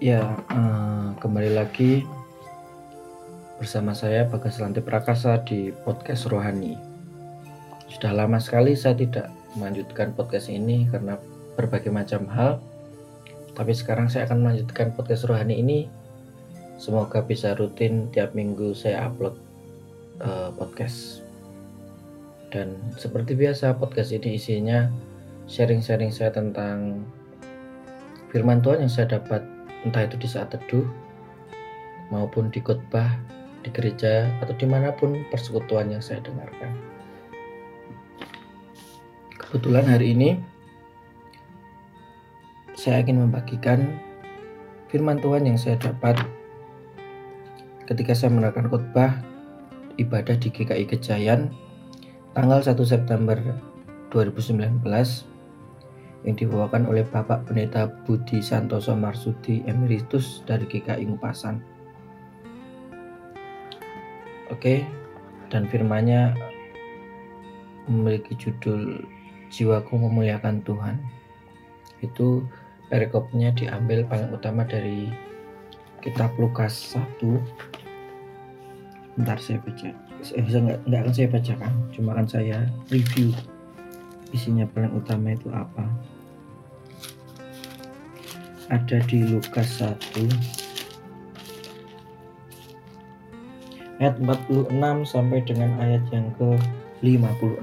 Ya, eh, kembali lagi bersama saya Bagas Lanti Prakasa di podcast Rohani. Sudah lama sekali saya tidak melanjutkan podcast ini karena berbagai macam hal. Tapi sekarang saya akan melanjutkan podcast Rohani ini. Semoga bisa rutin tiap minggu saya upload uh, podcast. Dan seperti biasa podcast ini isinya sharing-sharing saya tentang firman Tuhan yang saya dapat entah itu di saat teduh maupun di khotbah di gereja atau di mana pun persekutuan yang saya dengarkan. Kebetulan hari ini saya ingin membagikan firman Tuhan yang saya dapat ketika saya mendengarkan khotbah ibadah di GKI Kejayan tanggal 1 September 2019 yang dibawakan oleh Bapak Pendeta Budi Santoso Marsudi Emeritus dari GKI Ngupasan. Oke, dan firmanya memiliki judul Jiwaku Memuliakan Tuhan. Itu perikopnya diambil paling utama dari kitab Lukas 1. Bentar saya baca. Eh, nggak, nggak akan saya bacakan, cuma akan saya review isinya paling utama itu apa ada di Lukas 1 ayat 46 sampai dengan ayat yang ke 56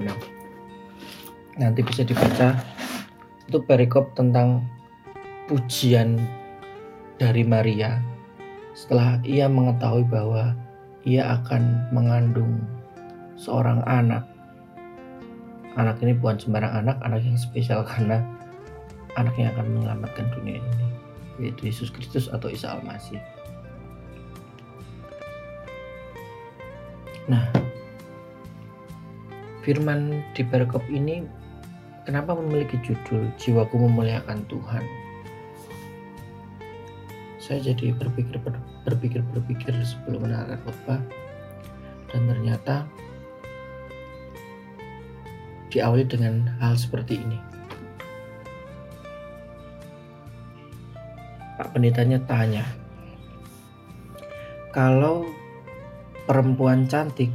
nanti bisa dibaca itu perikop tentang pujian dari Maria. Setelah ia mengetahui bahwa ia akan mengandung seorang anak. Anak ini bukan sembarang anak, anak yang spesial karena anak yang akan menyelamatkan dunia ini, yaitu Yesus Kristus atau Isa Al-Masih. Nah, firman di perikop ini kenapa memiliki judul Jiwaku Memuliakan Tuhan? Saya jadi berpikir berpikir berpikir sebelum mendengarkan khotbah dan ternyata diawali dengan hal seperti ini. Pak pendetanya tanya, kalau perempuan cantik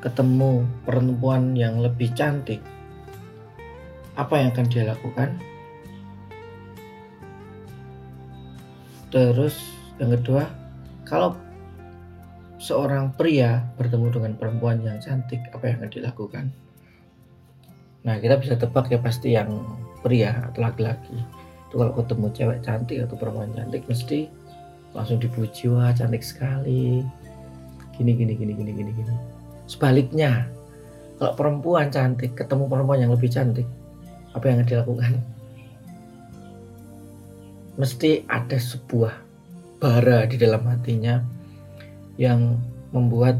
ketemu perempuan yang lebih cantik, apa yang akan dia lakukan? Terus yang kedua, kalau seorang pria bertemu dengan perempuan yang cantik, apa yang akan dilakukan? Nah, kita bisa tebak ya pasti yang pria atau laki-laki. Itu kalau ketemu cewek cantik atau perempuan cantik mesti langsung dipuji, wah cantik sekali. Gini gini gini gini gini gini. Sebaliknya, kalau perempuan cantik ketemu perempuan yang lebih cantik, apa yang dilakukan? Mesti ada sebuah bara di dalam hatinya yang membuat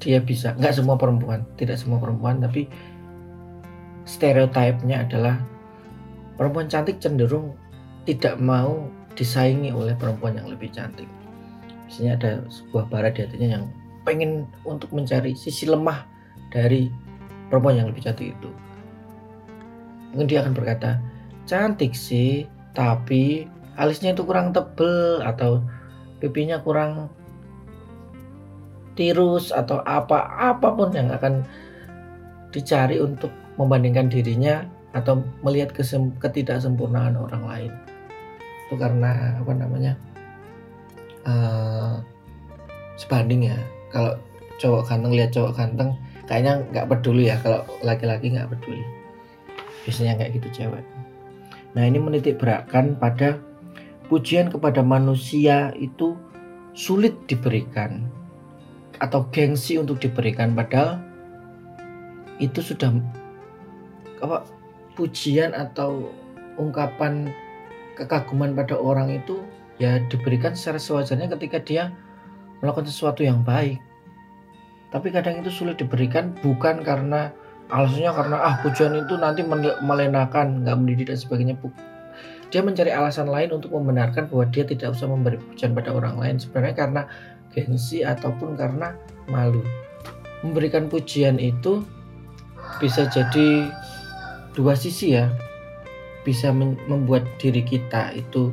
dia bisa nggak semua perempuan tidak semua perempuan tapi stereotipnya adalah perempuan cantik cenderung tidak mau disaingi oleh perempuan yang lebih cantik. Misalnya ada sebuah bara di hatinya yang pengen untuk mencari sisi lemah dari perempuan yang lebih cantik itu. Mungkin dia akan berkata cantik sih tapi alisnya itu kurang tebel atau pipinya kurang tirus atau apa apa pun yang akan dicari untuk membandingkan dirinya atau melihat kesem, ketidaksempurnaan orang lain. Itu karena apa namanya uh, sebanding ya. Kalau cowok ganteng lihat cowok ganteng kayaknya nggak peduli ya. Kalau laki-laki nggak peduli. Biasanya kayak gitu cewek. Nah ini menitik beratkan pada pujian kepada manusia itu sulit diberikan atau gengsi untuk diberikan. Padahal itu sudah apa pujian atau ungkapan kekaguman pada orang itu ya diberikan secara sewajarnya ketika dia melakukan sesuatu yang baik tapi kadang itu sulit diberikan bukan karena alasannya karena ah pujian itu nanti melenakan nggak mendidik dan sebagainya dia mencari alasan lain untuk membenarkan bahwa dia tidak usah memberi pujian pada orang lain sebenarnya karena gengsi ataupun karena malu. Memberikan pujian itu bisa jadi dua sisi ya. bisa membuat diri kita itu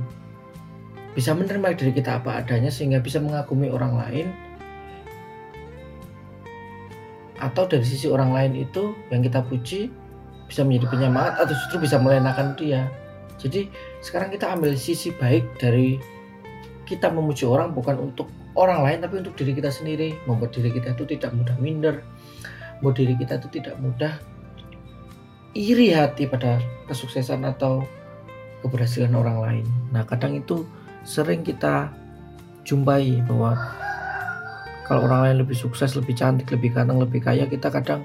bisa menerima diri kita apa adanya sehingga bisa mengagumi orang lain. Atau dari sisi orang lain itu yang kita puji bisa menjadi penyemangat atau justru bisa melenakan dia. Jadi sekarang kita ambil sisi baik dari kita memuji orang bukan untuk orang lain tapi untuk diri kita sendiri. Membuat diri kita itu tidak mudah minder. Membuat diri kita itu tidak mudah iri hati pada kesuksesan atau keberhasilan orang lain. Nah, kadang itu sering kita jumpai bahwa kalau orang lain lebih sukses, lebih cantik, lebih ganteng, lebih kaya, kita kadang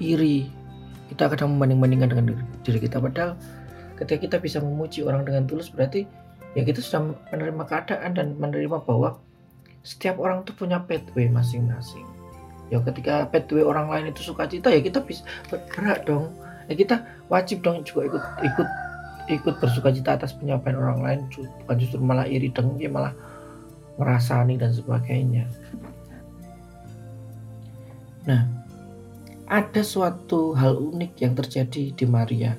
iri. Kita kadang membanding-bandingkan dengan diri kita padahal ketika kita bisa memuji orang dengan tulus berarti ya kita sudah menerima keadaan dan menerima bahwa setiap orang itu punya pathway masing-masing. Ya ketika pathway orang lain itu suka cita ya kita bisa bergerak dong ya kita wajib dong juga ikut ikut ikut bersuka cita atas pencapaian orang lain bukan justru malah iri dengki malah merasani dan sebagainya. Nah ada suatu hal unik yang terjadi di Maria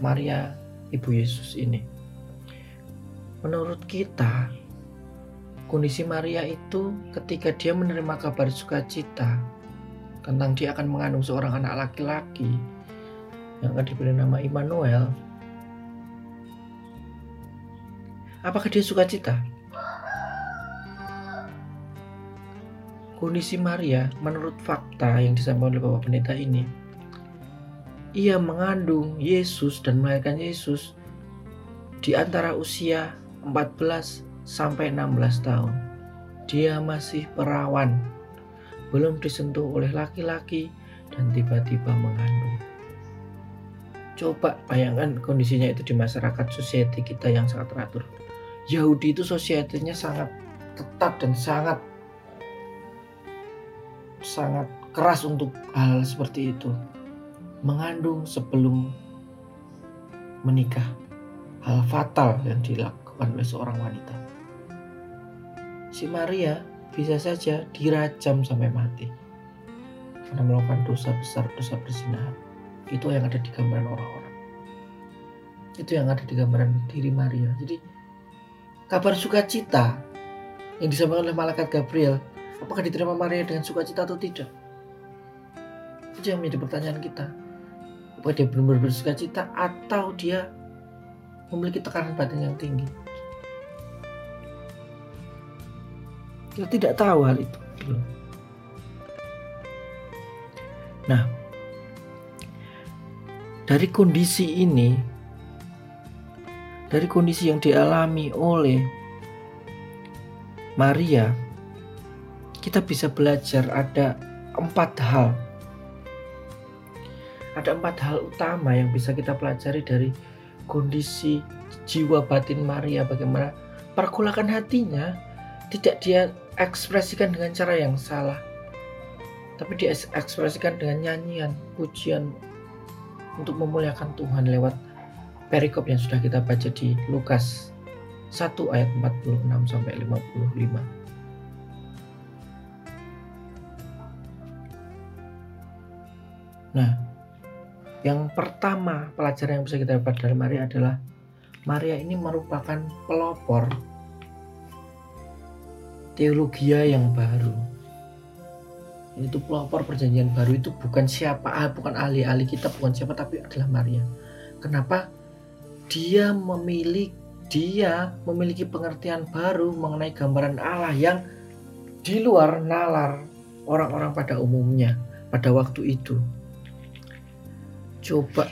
Maria ibu Yesus ini. Menurut kita kondisi Maria itu ketika dia menerima kabar sukacita tentang dia akan mengandung seorang anak laki-laki yang akan diberi nama Immanuel, apakah dia suka cita? Kondisi Maria menurut fakta yang disampaikan oleh Bapak Pendeta ini, ia mengandung Yesus dan melahirkan Yesus di antara usia 14 sampai 16 tahun. Dia masih perawan, belum disentuh oleh laki-laki dan tiba-tiba mengandung. Coba bayangkan kondisinya itu di masyarakat society kita yang sangat teratur. Yahudi itu society-nya sangat ketat dan sangat sangat keras untuk hal seperti itu. Mengandung sebelum menikah. Hal fatal yang dilakukan oleh seorang wanita. Si Maria bisa saja dirajam sampai mati karena melakukan dosa besar, dosa berzinahan itu yang ada di gambaran orang-orang. Itu yang ada di gambaran diri Maria. Jadi kabar sukacita yang disampaikan oleh malaikat Gabriel apakah diterima Maria dengan sukacita atau tidak? Itu yang menjadi pertanyaan kita. Apakah dia benar-benar bersukacita atau dia memiliki tekanan batin yang tinggi? Kita tidak tahu hal itu. Nah dari kondisi ini, dari kondisi yang dialami oleh Maria, kita bisa belajar ada empat hal. Ada empat hal utama yang bisa kita pelajari dari kondisi jiwa batin Maria, bagaimana pergolakan hatinya tidak dia ekspresikan dengan cara yang salah, tapi dia ekspresikan dengan nyanyian, pujian, untuk memuliakan Tuhan lewat perikop yang sudah kita baca di Lukas 1 ayat 46 sampai 55. Nah, yang pertama pelajaran yang bisa kita dapat dari Maria adalah Maria ini merupakan pelopor teologia yang baru itu pelopor perjanjian baru itu bukan siapa ah, bukan ahli-ahli kita bukan siapa tapi adalah Maria. Kenapa? Dia memiliki dia memiliki pengertian baru mengenai gambaran Allah yang di luar nalar orang-orang pada umumnya pada waktu itu. Coba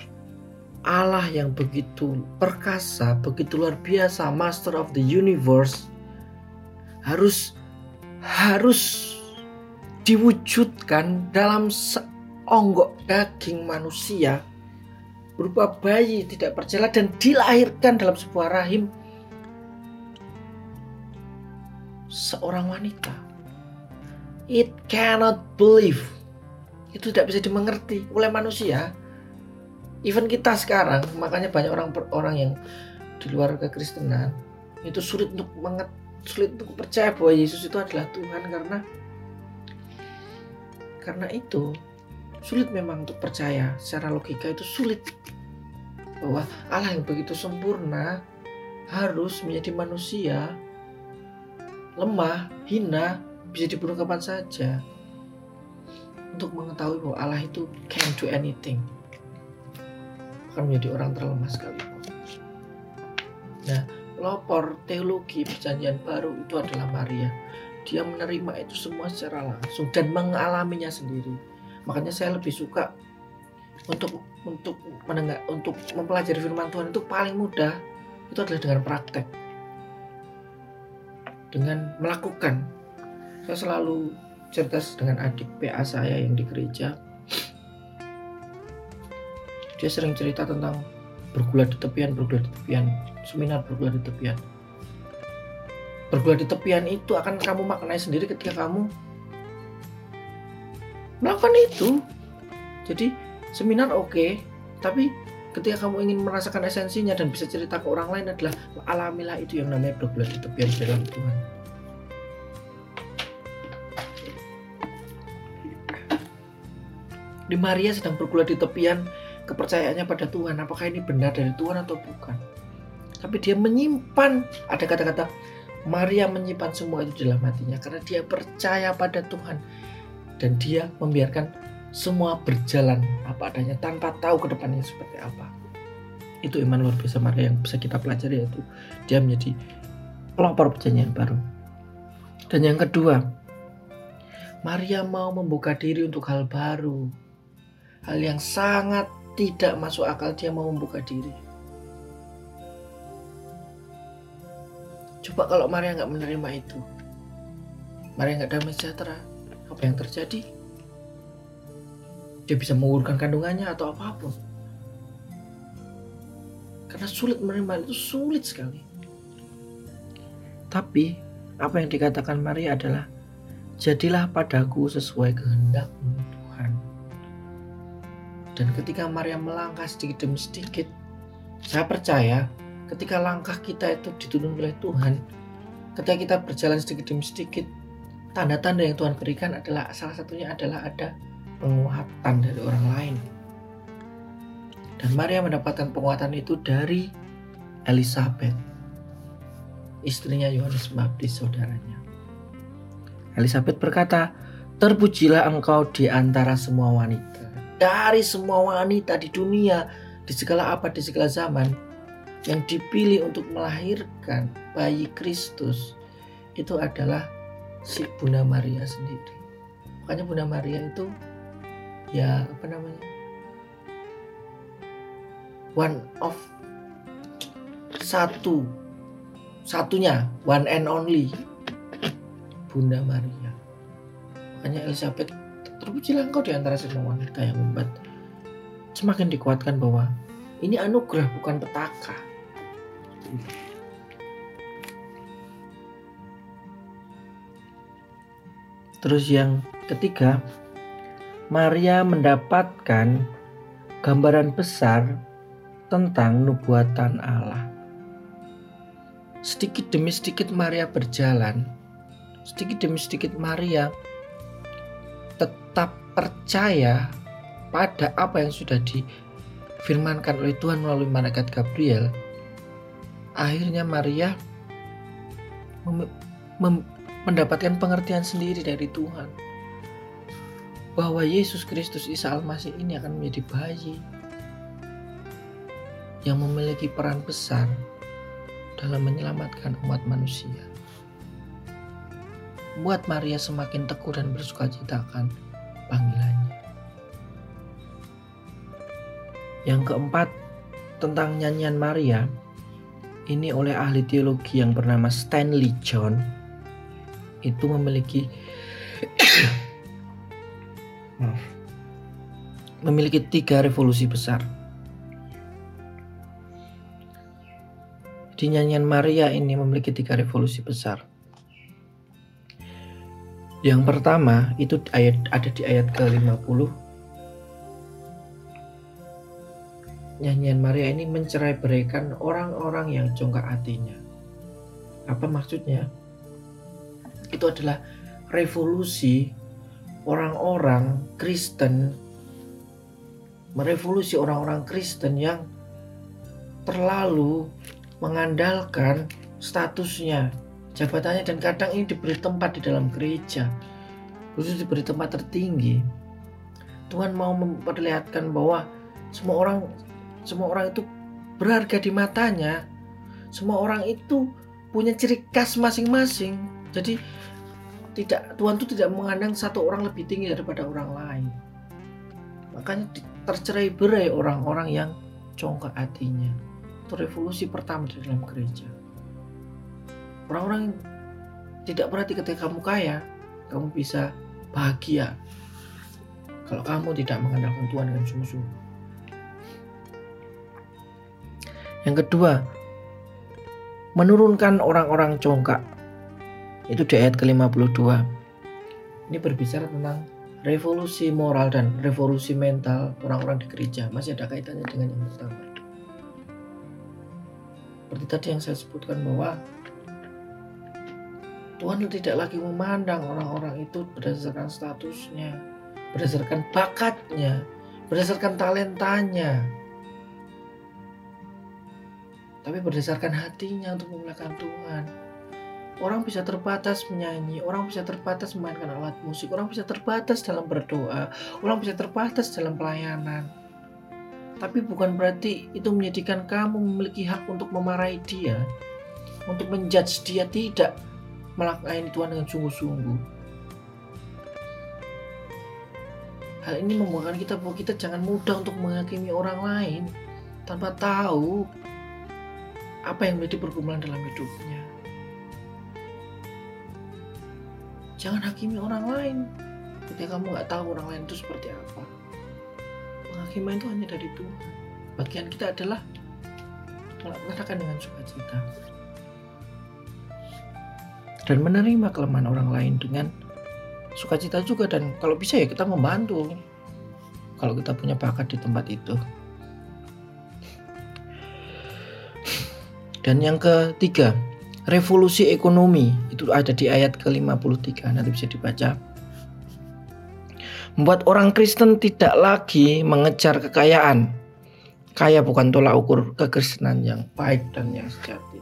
Allah yang begitu perkasa, begitu luar biasa, master of the universe harus harus diwujudkan dalam seonggok daging manusia berupa bayi tidak bercela dan dilahirkan dalam sebuah rahim seorang wanita. It cannot believe. Itu tidak bisa dimengerti oleh manusia. Even kita sekarang, makanya banyak orang orang yang di luar kekristenan itu sulit untuk menget, sulit untuk percaya bahwa Yesus itu adalah Tuhan karena karena itu, sulit memang untuk percaya. Secara logika itu sulit. bahwa Allah yang begitu sempurna harus menjadi manusia lemah, hina, bisa dibunuh kapan saja. Untuk mengetahui bahwa Allah itu can do anything. Akan menjadi orang terlemah sekali nah pelopor teologi perjanjian baru itu adalah Maria dia menerima itu semua secara langsung dan mengalaminya sendiri. Makanya saya lebih suka untuk untuk mendengar untuk mempelajari firman Tuhan itu paling mudah. Itu adalah dengan praktek. Dengan melakukan. Saya selalu cerita dengan adik PA saya yang di gereja. Dia sering cerita tentang bergulat di tepian bergulat di tepian seminar bergulat di tepian bergulat di tepian itu akan kamu maknai sendiri ketika kamu melakukan itu. Jadi seminar oke okay, tapi ketika kamu ingin merasakan esensinya dan bisa cerita ke orang lain adalah alamilah itu yang namanya bergulat di tepian dalam Tuhan. Di Maria sedang bergulat di tepian kepercayaannya pada Tuhan apakah ini benar dari Tuhan atau bukan? Tapi dia menyimpan ada kata-kata Maria menyimpan semua itu dalam hatinya karena dia percaya pada Tuhan dan dia membiarkan semua berjalan apa adanya tanpa tahu ke depannya seperti apa. Itu iman luar biasa Maria yang bisa kita pelajari yaitu dia menjadi pelopor perjanjian baru. Dan yang kedua, Maria mau membuka diri untuk hal baru. Hal yang sangat tidak masuk akal dia mau membuka diri. Coba kalau Maria nggak menerima itu, Maria nggak damai sejahtera, apa yang terjadi? dia bisa mengurungkan kandungannya atau apa pun. Karena sulit menerima itu sulit sekali. Tapi apa yang dikatakan Maria adalah jadilah padaku sesuai kehendakmu Tuhan. Dan ketika Maria melangkah sedikit demi sedikit, saya percaya ketika langkah kita itu dituntun oleh Tuhan, ketika kita berjalan sedikit demi sedikit, tanda-tanda yang Tuhan berikan adalah salah satunya adalah ada penguatan dari orang lain. Dan Maria mendapatkan penguatan itu dari Elizabeth, istrinya Yohanes Baptis saudaranya. Elizabeth berkata, Terpujilah engkau di antara semua wanita. Dari semua wanita di dunia, di segala apa, di segala zaman, yang dipilih untuk melahirkan bayi Kristus, itu adalah si Bunda Maria sendiri. Makanya Bunda Maria itu ya apa namanya one of satu satunya one and only Bunda Maria makanya Elizabeth terpujilah engkau di antara semua wanita yang membuat semakin dikuatkan bahwa ini anugerah bukan petaka terus yang ketiga Maria mendapatkan gambaran besar tentang nubuatan Allah. Sedikit demi sedikit Maria berjalan, sedikit demi sedikit Maria tetap percaya pada apa yang sudah difirmankan oleh Tuhan melalui malaikat Gabriel. Akhirnya Maria mendapatkan pengertian sendiri dari Tuhan bahwa Yesus Kristus Isa Al-Masih ini akan menjadi bayi yang memiliki peran besar dalam menyelamatkan umat manusia. Buat Maria semakin teguh dan bersuka cita akan panggilannya. Yang keempat, tentang nyanyian Maria, ini oleh ahli teologi yang bernama Stanley John, itu memiliki memiliki tiga revolusi besar. Di nyanyian Maria ini memiliki tiga revolusi besar. Yang pertama itu ayat ada di ayat ke-50. Nyanyian Maria ini mencerai beraikan orang-orang yang congkak hatinya. Apa maksudnya? Itu adalah revolusi orang-orang Kristen merevolusi orang-orang Kristen yang terlalu mengandalkan statusnya, jabatannya dan kadang ini diberi tempat di dalam gereja, khusus diberi tempat tertinggi. Tuhan mau memperlihatkan bahwa semua orang semua orang itu berharga di matanya. Semua orang itu punya ciri khas masing-masing. Jadi tidak Tuhan itu tidak mengandang satu orang lebih tinggi daripada orang lain. Makanya tercerai berai orang-orang yang congkak hatinya. Itu revolusi pertama di dalam gereja. Orang-orang tidak berarti ketika kamu kaya, kamu bisa bahagia. Kalau kamu tidak mengandalkan Tuhan dengan sungguh-sungguh. Yang kedua, menurunkan orang-orang congkak. Itu di ayat ke-52. Ini berbicara tentang revolusi moral dan revolusi mental orang-orang di gereja. Masih ada kaitannya dengan yang pertama. Seperti tadi yang saya sebutkan bahwa Tuhan tidak lagi memandang orang-orang itu berdasarkan statusnya, berdasarkan bakatnya, berdasarkan talentanya, tapi berdasarkan hatinya untuk memuliakan Tuhan. Orang bisa terbatas menyanyi, orang bisa terbatas memainkan alat musik, orang bisa terbatas dalam berdoa, orang bisa terbatas dalam pelayanan. Tapi bukan berarti itu menjadikan kamu memiliki hak untuk memarahi dia, untuk menjudge dia tidak melakukan Tuhan dengan sungguh-sungguh. Hal ini membuatkan kita bahwa kita jangan mudah untuk menghakimi orang lain tanpa tahu apa yang menjadi pergumulan dalam hidupnya. Jangan hakimi orang lain ketika kamu nggak tahu orang lain itu seperti apa. Penghakiman itu hanya dari Tuhan. Bagian kita adalah mengatakan dengan sukacita dan menerima kelemahan orang lain dengan sukacita juga dan kalau bisa ya kita membantu kalau kita punya bakat di tempat itu. Dan yang ketiga, revolusi ekonomi itu ada di ayat ke-53 nanti bisa dibaca. Membuat orang Kristen tidak lagi mengejar kekayaan. Kaya bukan tolak ukur kekristenan yang baik dan yang sejati.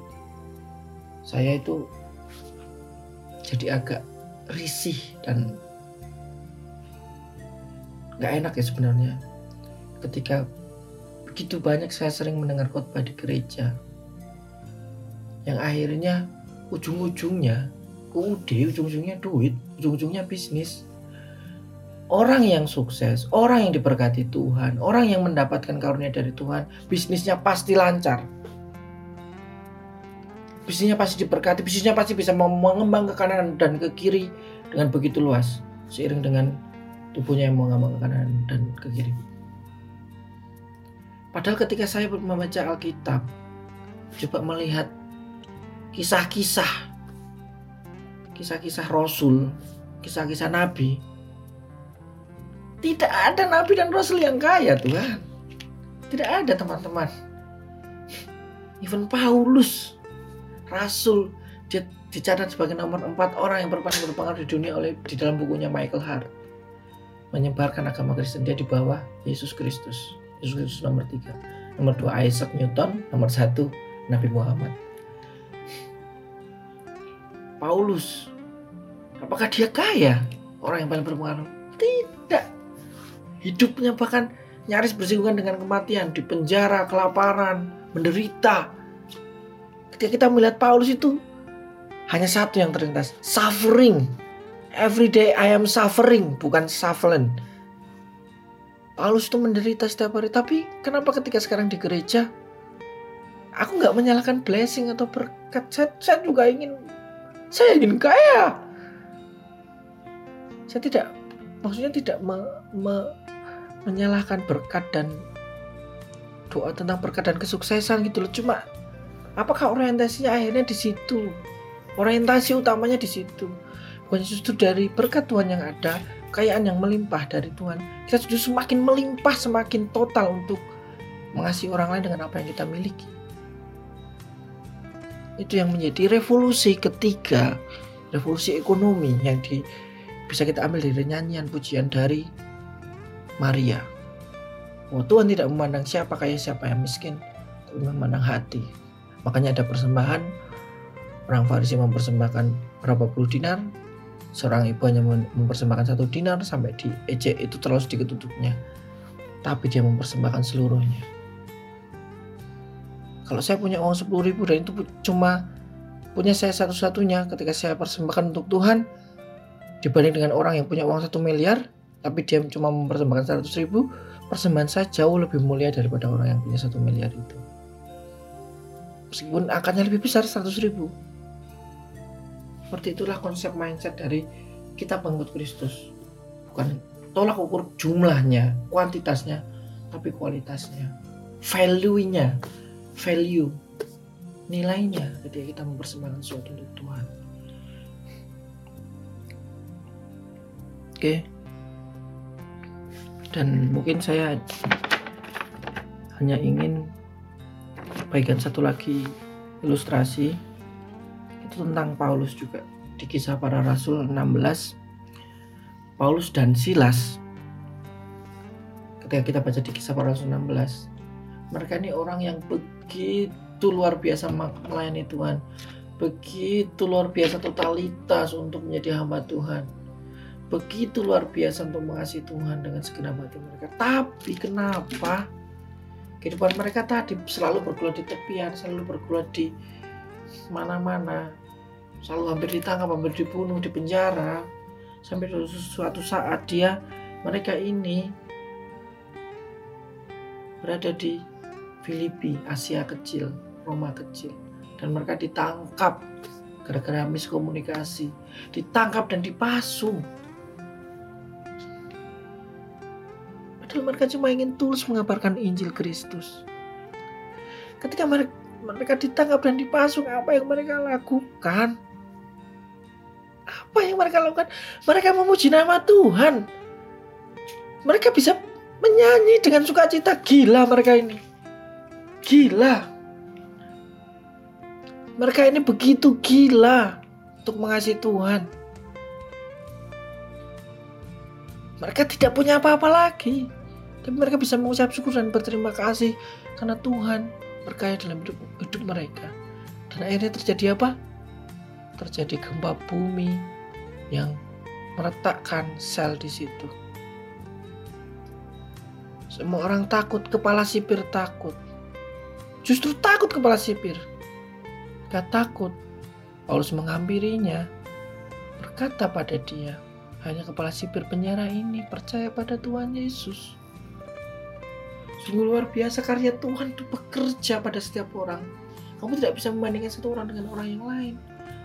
Saya itu jadi agak risih dan nggak enak ya sebenarnya ketika begitu banyak saya sering mendengar khotbah di gereja yang akhirnya ujung-ujungnya UUD, ujung-ujungnya duit, ujung-ujungnya bisnis. Orang yang sukses, orang yang diberkati Tuhan, orang yang mendapatkan karunia dari Tuhan, bisnisnya pasti lancar. Bisnisnya pasti diberkati, bisnisnya pasti bisa mengembang ke kanan dan ke kiri dengan begitu luas, seiring dengan tubuhnya yang mengembang ke kanan dan ke kiri. Padahal ketika saya membaca Alkitab, coba melihat kisah-kisah kisah-kisah Rasul, kisah-kisah Nabi. Tidak ada Nabi dan Rasul yang kaya Tuhan. Tidak ada teman-teman. Even Paulus, Rasul, dia dicatat sebagai nomor empat orang yang paling berpengaruh di dunia oleh di dalam bukunya Michael Hart. Menyebarkan agama Kristen dia di bawah Yesus Kristus. Yesus Kristus nomor tiga. Nomor dua Isaac Newton, nomor satu Nabi Muhammad. Paulus. Apakah dia kaya? Orang yang paling berpengaruh? Tidak. Hidupnya bahkan nyaris bersinggungan dengan kematian, di penjara, kelaparan, menderita. Ketika kita melihat Paulus itu hanya satu yang terlintas, suffering. Every day I am suffering, bukan suffering. Paulus itu menderita setiap hari, tapi kenapa ketika sekarang di gereja aku nggak menyalahkan blessing atau berkat. Saya, saya juga ingin saya ingin kaya. Saya tidak, maksudnya tidak me, me, menyalahkan berkat dan doa tentang berkat dan kesuksesan gitu loh. Cuma apakah orientasinya akhirnya di situ? Orientasi utamanya di situ. Bukan justru dari berkat Tuhan yang ada, kekayaan yang melimpah dari Tuhan. Kita justru semakin melimpah, semakin total untuk mengasihi orang lain dengan apa yang kita miliki itu yang menjadi revolusi ketiga revolusi ekonomi yang di, bisa kita ambil dari nyanyian pujian dari Maria oh Tuhan tidak memandang siapa kaya siapa yang miskin tapi memandang hati. Makanya ada persembahan. Orang Farisi mempersembahkan berapa puluh dinar, seorang ibu hanya mempersembahkan satu dinar sampai di ejek itu terlalu sedikit tutupnya. Tapi dia mempersembahkan seluruhnya. Kalau saya punya uang sepuluh ribu dan itu cuma punya saya satu-satunya ketika saya persembahkan untuk Tuhan dibanding dengan orang yang punya uang satu miliar tapi dia cuma mempersembahkan 100 ribu persembahan saya jauh lebih mulia daripada orang yang punya satu miliar itu. Meskipun angkanya lebih besar 100 ribu. Seperti itulah konsep mindset dari kita pengikut Kristus. Bukan tolak ukur jumlahnya kuantitasnya tapi kualitasnya value-nya value nilainya ketika kita mempersembahkan sesuatu untuk Tuhan. Oke. Dan mungkin saya hanya ingin bagikan satu lagi ilustrasi. Itu tentang Paulus juga. Di kisah para rasul 16 Paulus dan Silas ketika kita baca di kisah para rasul 16 mereka ini orang yang begitu luar biasa melayani Tuhan begitu luar biasa totalitas untuk menjadi hamba Tuhan begitu luar biasa untuk mengasihi Tuhan dengan segenap hati mereka. Tapi kenapa kehidupan mereka tadi selalu bergulat di tepian, selalu bergulat di mana-mana, selalu hampir ditangkap, hampir dibunuh, di penjara, sampai suatu saat dia mereka ini berada di Filipi, Asia kecil, Roma kecil, dan mereka ditangkap gara-gara miskomunikasi, ditangkap dan dipasung Padahal mereka cuma ingin tulus mengabarkan Injil Kristus. Ketika mereka, mereka ditangkap dan dipasung, apa yang mereka lakukan? Apa yang mereka lakukan? Mereka memuji nama Tuhan. Mereka bisa menyanyi dengan sukacita. Gila mereka ini. Gila. Mereka ini begitu gila untuk mengasihi Tuhan. Mereka tidak punya apa-apa lagi. Tapi mereka bisa mengucap syukur dan berterima kasih karena Tuhan berkaya dalam hidup, hidup mereka. Dan akhirnya terjadi apa? Terjadi gempa bumi yang meretakkan sel di situ. Semua orang takut, kepala sipir takut. Justru takut kepala sipir. Gak takut. Paulus menghampirinya, berkata pada dia, hanya kepala sipir penjara ini percaya pada Tuhan Yesus. Sungguh luar biasa karya Tuhan itu bekerja pada setiap orang. Kamu tidak bisa membandingkan satu orang dengan orang yang lain.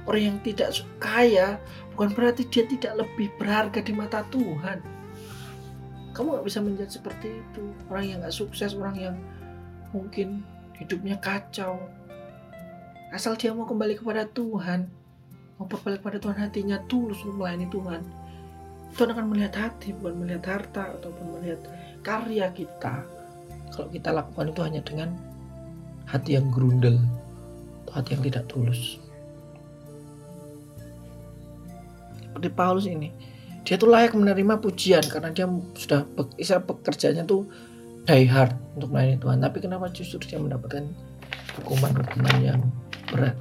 Orang yang tidak kaya bukan berarti dia tidak lebih berharga di mata Tuhan. Kamu nggak bisa menjadi seperti itu. Orang yang nggak sukses, orang yang mungkin hidupnya kacau. Asal dia mau kembali kepada Tuhan, mau berbalik kepada Tuhan hatinya tulus untuk melayani Tuhan. Tuhan akan melihat hati, bukan melihat harta ataupun melihat karya kita kalau kita lakukan itu hanya dengan hati yang grundel atau hati yang tidak tulus seperti Paulus ini dia tuh layak menerima pujian karena dia sudah bisa tuh die hard untuk melayani Tuhan tapi kenapa justru dia mendapatkan hukuman-hukuman yang berat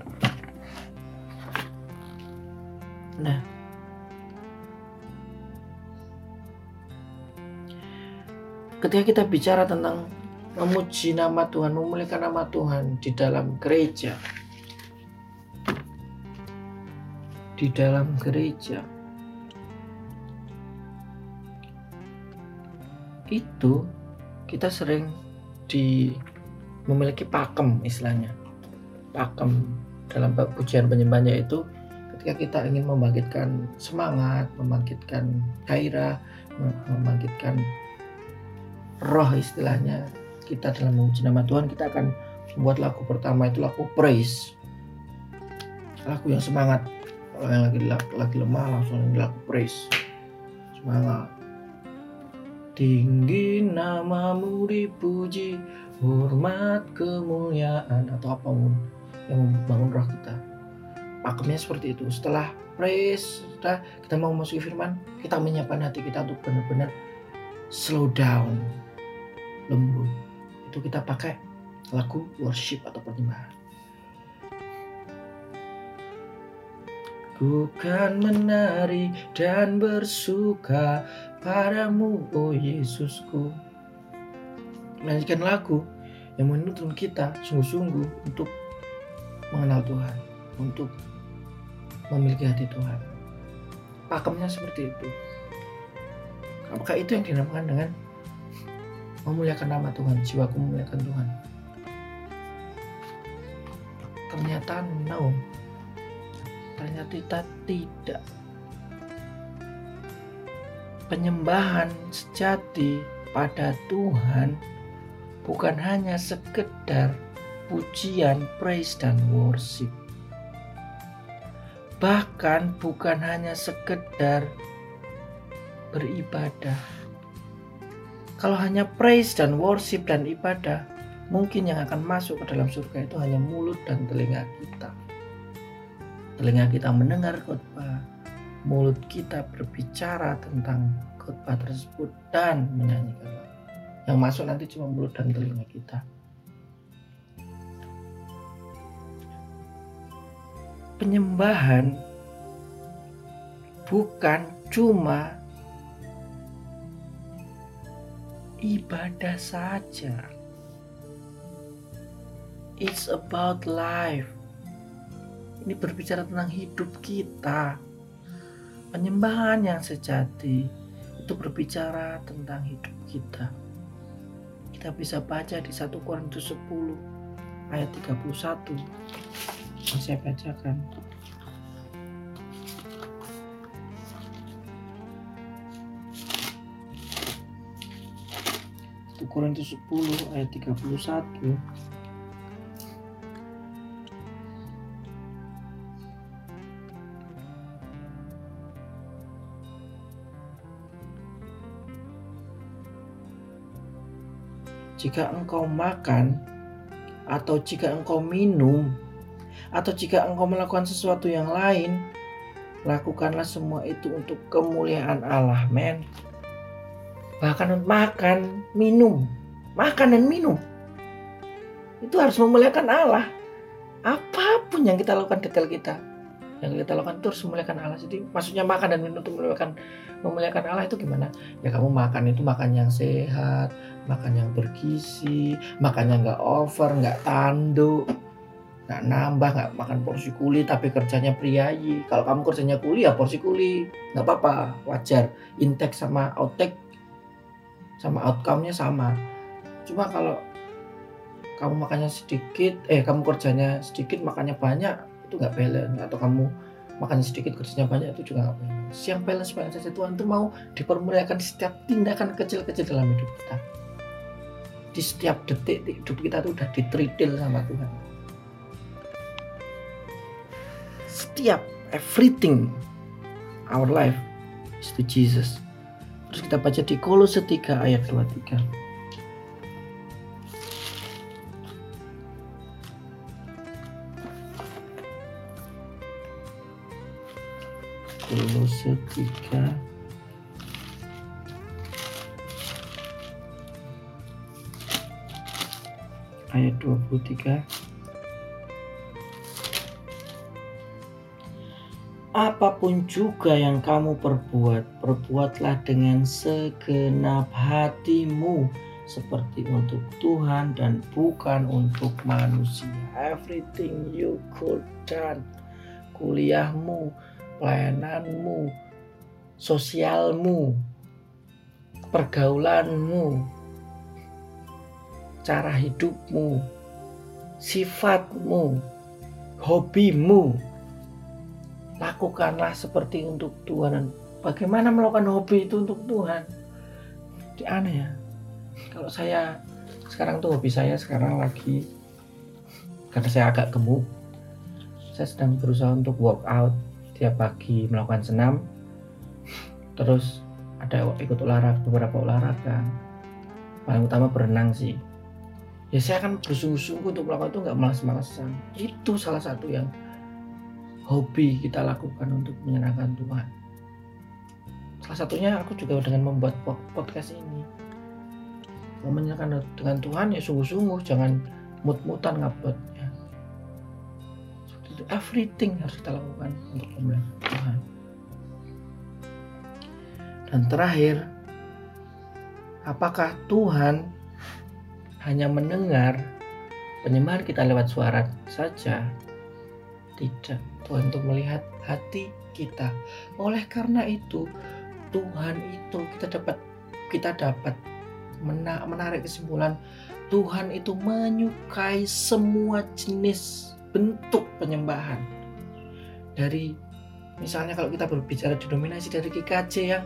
nah ketika kita bicara tentang memuji nama Tuhan, memuliakan nama Tuhan di dalam gereja. Di dalam gereja. Itu kita sering di memiliki pakem istilahnya. Pakem dalam pujian penyembahnya itu ketika kita ingin membangkitkan semangat, membangkitkan gairah, membangkitkan roh istilahnya kita dalam memuji nama Tuhan kita akan membuat lagu pertama itu lagu praise. Lagu yang semangat. Kalau yang lagi lagi lemah langsung lagu praise. Semangat tinggi namamu dipuji hormat kemuliaan. Atau apa pun yang membangun roh kita. Pakemnya seperti itu. Setelah praise sudah kita mau masuk firman kita menyiapkan hati kita untuk benar-benar slow down. Lembut. Itu kita pakai lagu worship atau penyembahan. Ku kan menari dan bersuka padamu, oh Yesusku. Menyanyikan lagu yang menuntun kita sungguh-sungguh untuk mengenal Tuhan, untuk memiliki hati Tuhan. Pakemnya seperti itu. Apakah itu yang dinamakan dengan memuliakan nama Tuhan, jiwaku memuliakan Tuhan? Ternyata no. Ternyata tidak. Penyembahan sejati pada Tuhan bukan hanya sekedar pujian, praise, dan worship. Bahkan bukan hanya sekedar beribadah. Kalau hanya praise dan worship dan ibadah, mungkin yang akan masuk ke dalam surga itu hanya mulut dan telinga kita. Telinga kita mendengar khotbah, mulut kita berbicara tentang khotbah tersebut dan menyanyikan. Yang masuk nanti cuma mulut dan telinga kita. Penyembahan bukan cuma ibadah saja. It's about life. Ini berbicara tentang hidup kita. Penyembahan yang sejati itu berbicara tentang hidup kita. Kita bisa baca di 1 Korintus 10 ayat 31. Saya bacakan. 1 Korintus 10 ayat 31 Jika engkau makan atau jika engkau minum atau jika engkau melakukan sesuatu yang lain, lakukanlah semua itu untuk kemuliaan Allah, men bahkan makan, minum, makan dan minum. Itu harus memuliakan Allah. Apa pun yang kita lakukan detail kita, yang kita lakukan itu harus memuliakan Allah. Jadi maksudnya makan dan minum itu memuliakan memuliakan Allah itu gimana? Ya kamu makan itu makan yang sehat, makan yang bergizi, makan yang nggak over, nggak tanduk, nggak nambah, nggak makan porsi kuli tapi kerjanya priayi. Kalau kamu kerjanya kuli ya porsi kuli, nggak apa-apa, wajar. Intake sama outtake sama outcome-nya sama. Cuma kalau kamu makannya sedikit eh kamu kerjanya sedikit makannya banyak itu nggak balance. Atau kamu makannya sedikit kerjanya banyak itu juga nggak balance. Yang balance balance saja Tuhan itu mau dipermuliakan setiap tindakan kecil-kecil dalam hidup kita di setiap detik hidup kita itu udah ditreatil sama Tuhan. Setiap everything our life is to Jesus. Terus kita baca di Kolose 3 ayat 23. Kolose 3 ayat 23 apa pun juga yang kamu perbuat, perbuatlah dengan segenap hatimu seperti untuk Tuhan dan bukan untuk manusia. Everything you could done, kuliahmu, pelayananmu, sosialmu, pergaulanmu, cara hidupmu, sifatmu, hobimu, lakukanlah seperti untuk Tuhan. Bagaimana melakukan hobi itu untuk Tuhan? Di aneh ya. Kalau saya sekarang tuh hobi saya sekarang lagi karena saya agak gemuk. Saya sedang berusaha untuk workout tiap pagi melakukan senam. Terus ada ikut olahraga beberapa olahraga. Paling utama berenang sih. Ya saya akan bersungguh-sungguh untuk melakukan itu nggak malas-malasan. Itu salah satu yang hobi kita lakukan untuk menyenangkan Tuhan. Salah satunya aku juga dengan membuat podcast ini. Mau menyenangkan dengan Tuhan ya sungguh-sungguh, jangan mut-mutan nguploadnya itu everything harus kita lakukan untuk memuliakan Tuhan dan terakhir apakah Tuhan hanya mendengar penyembahan kita lewat suara saja. Tidak Tuhan untuk melihat hati kita. Oleh karena itu Tuhan itu kita dapat kita dapat menarik kesimpulan. Tuhan itu menyukai semua jenis bentuk penyembahan. Dari misalnya kalau kita berbicara denominasi dari GKJ yang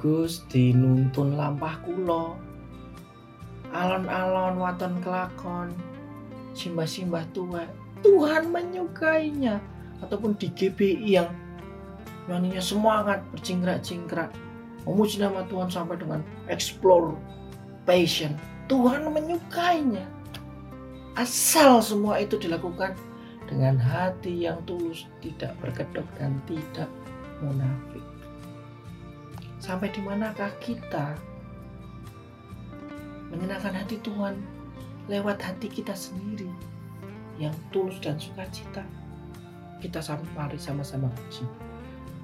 Gus dinuntun lampah kulo, alon-alon waton kelakon, simbah-simbah tua, Tuhan menyukainya. Ataupun di GBI yang nyanyinya semangat bercingkrak-cingkrak, memuji nama Tuhan sampai dengan explore passion. Tuhan menyukainya. Asal semua itu dilakukan dengan hati yang tulus tidak berkedok dan tidak munafik. Sampai di manakah kita menyenangkan hati Tuhan lewat hati kita sendiri yang tulus dan sukacita. Kita mari sama-sama puji.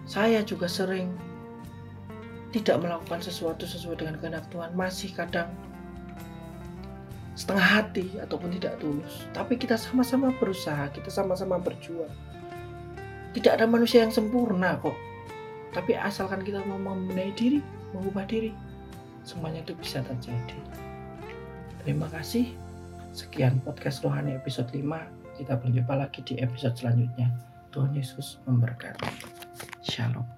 Saya juga sering tidak melakukan sesuatu sesuai dengan kehendak Tuhan. Masih kadang setengah hati ataupun tidak tulus. Tapi kita sama-sama berusaha kita sama-sama berjuang. Tidak ada manusia yang sempurna kok. Tapi asalkan kita mau membenahi diri mengubah diri semuanya itu bisa terjadi terima kasih. Sekian podcast rohani episode 5 kita berjumpa lagi di episode selanjutnya. Tuhan Yesus memberkati. Shalom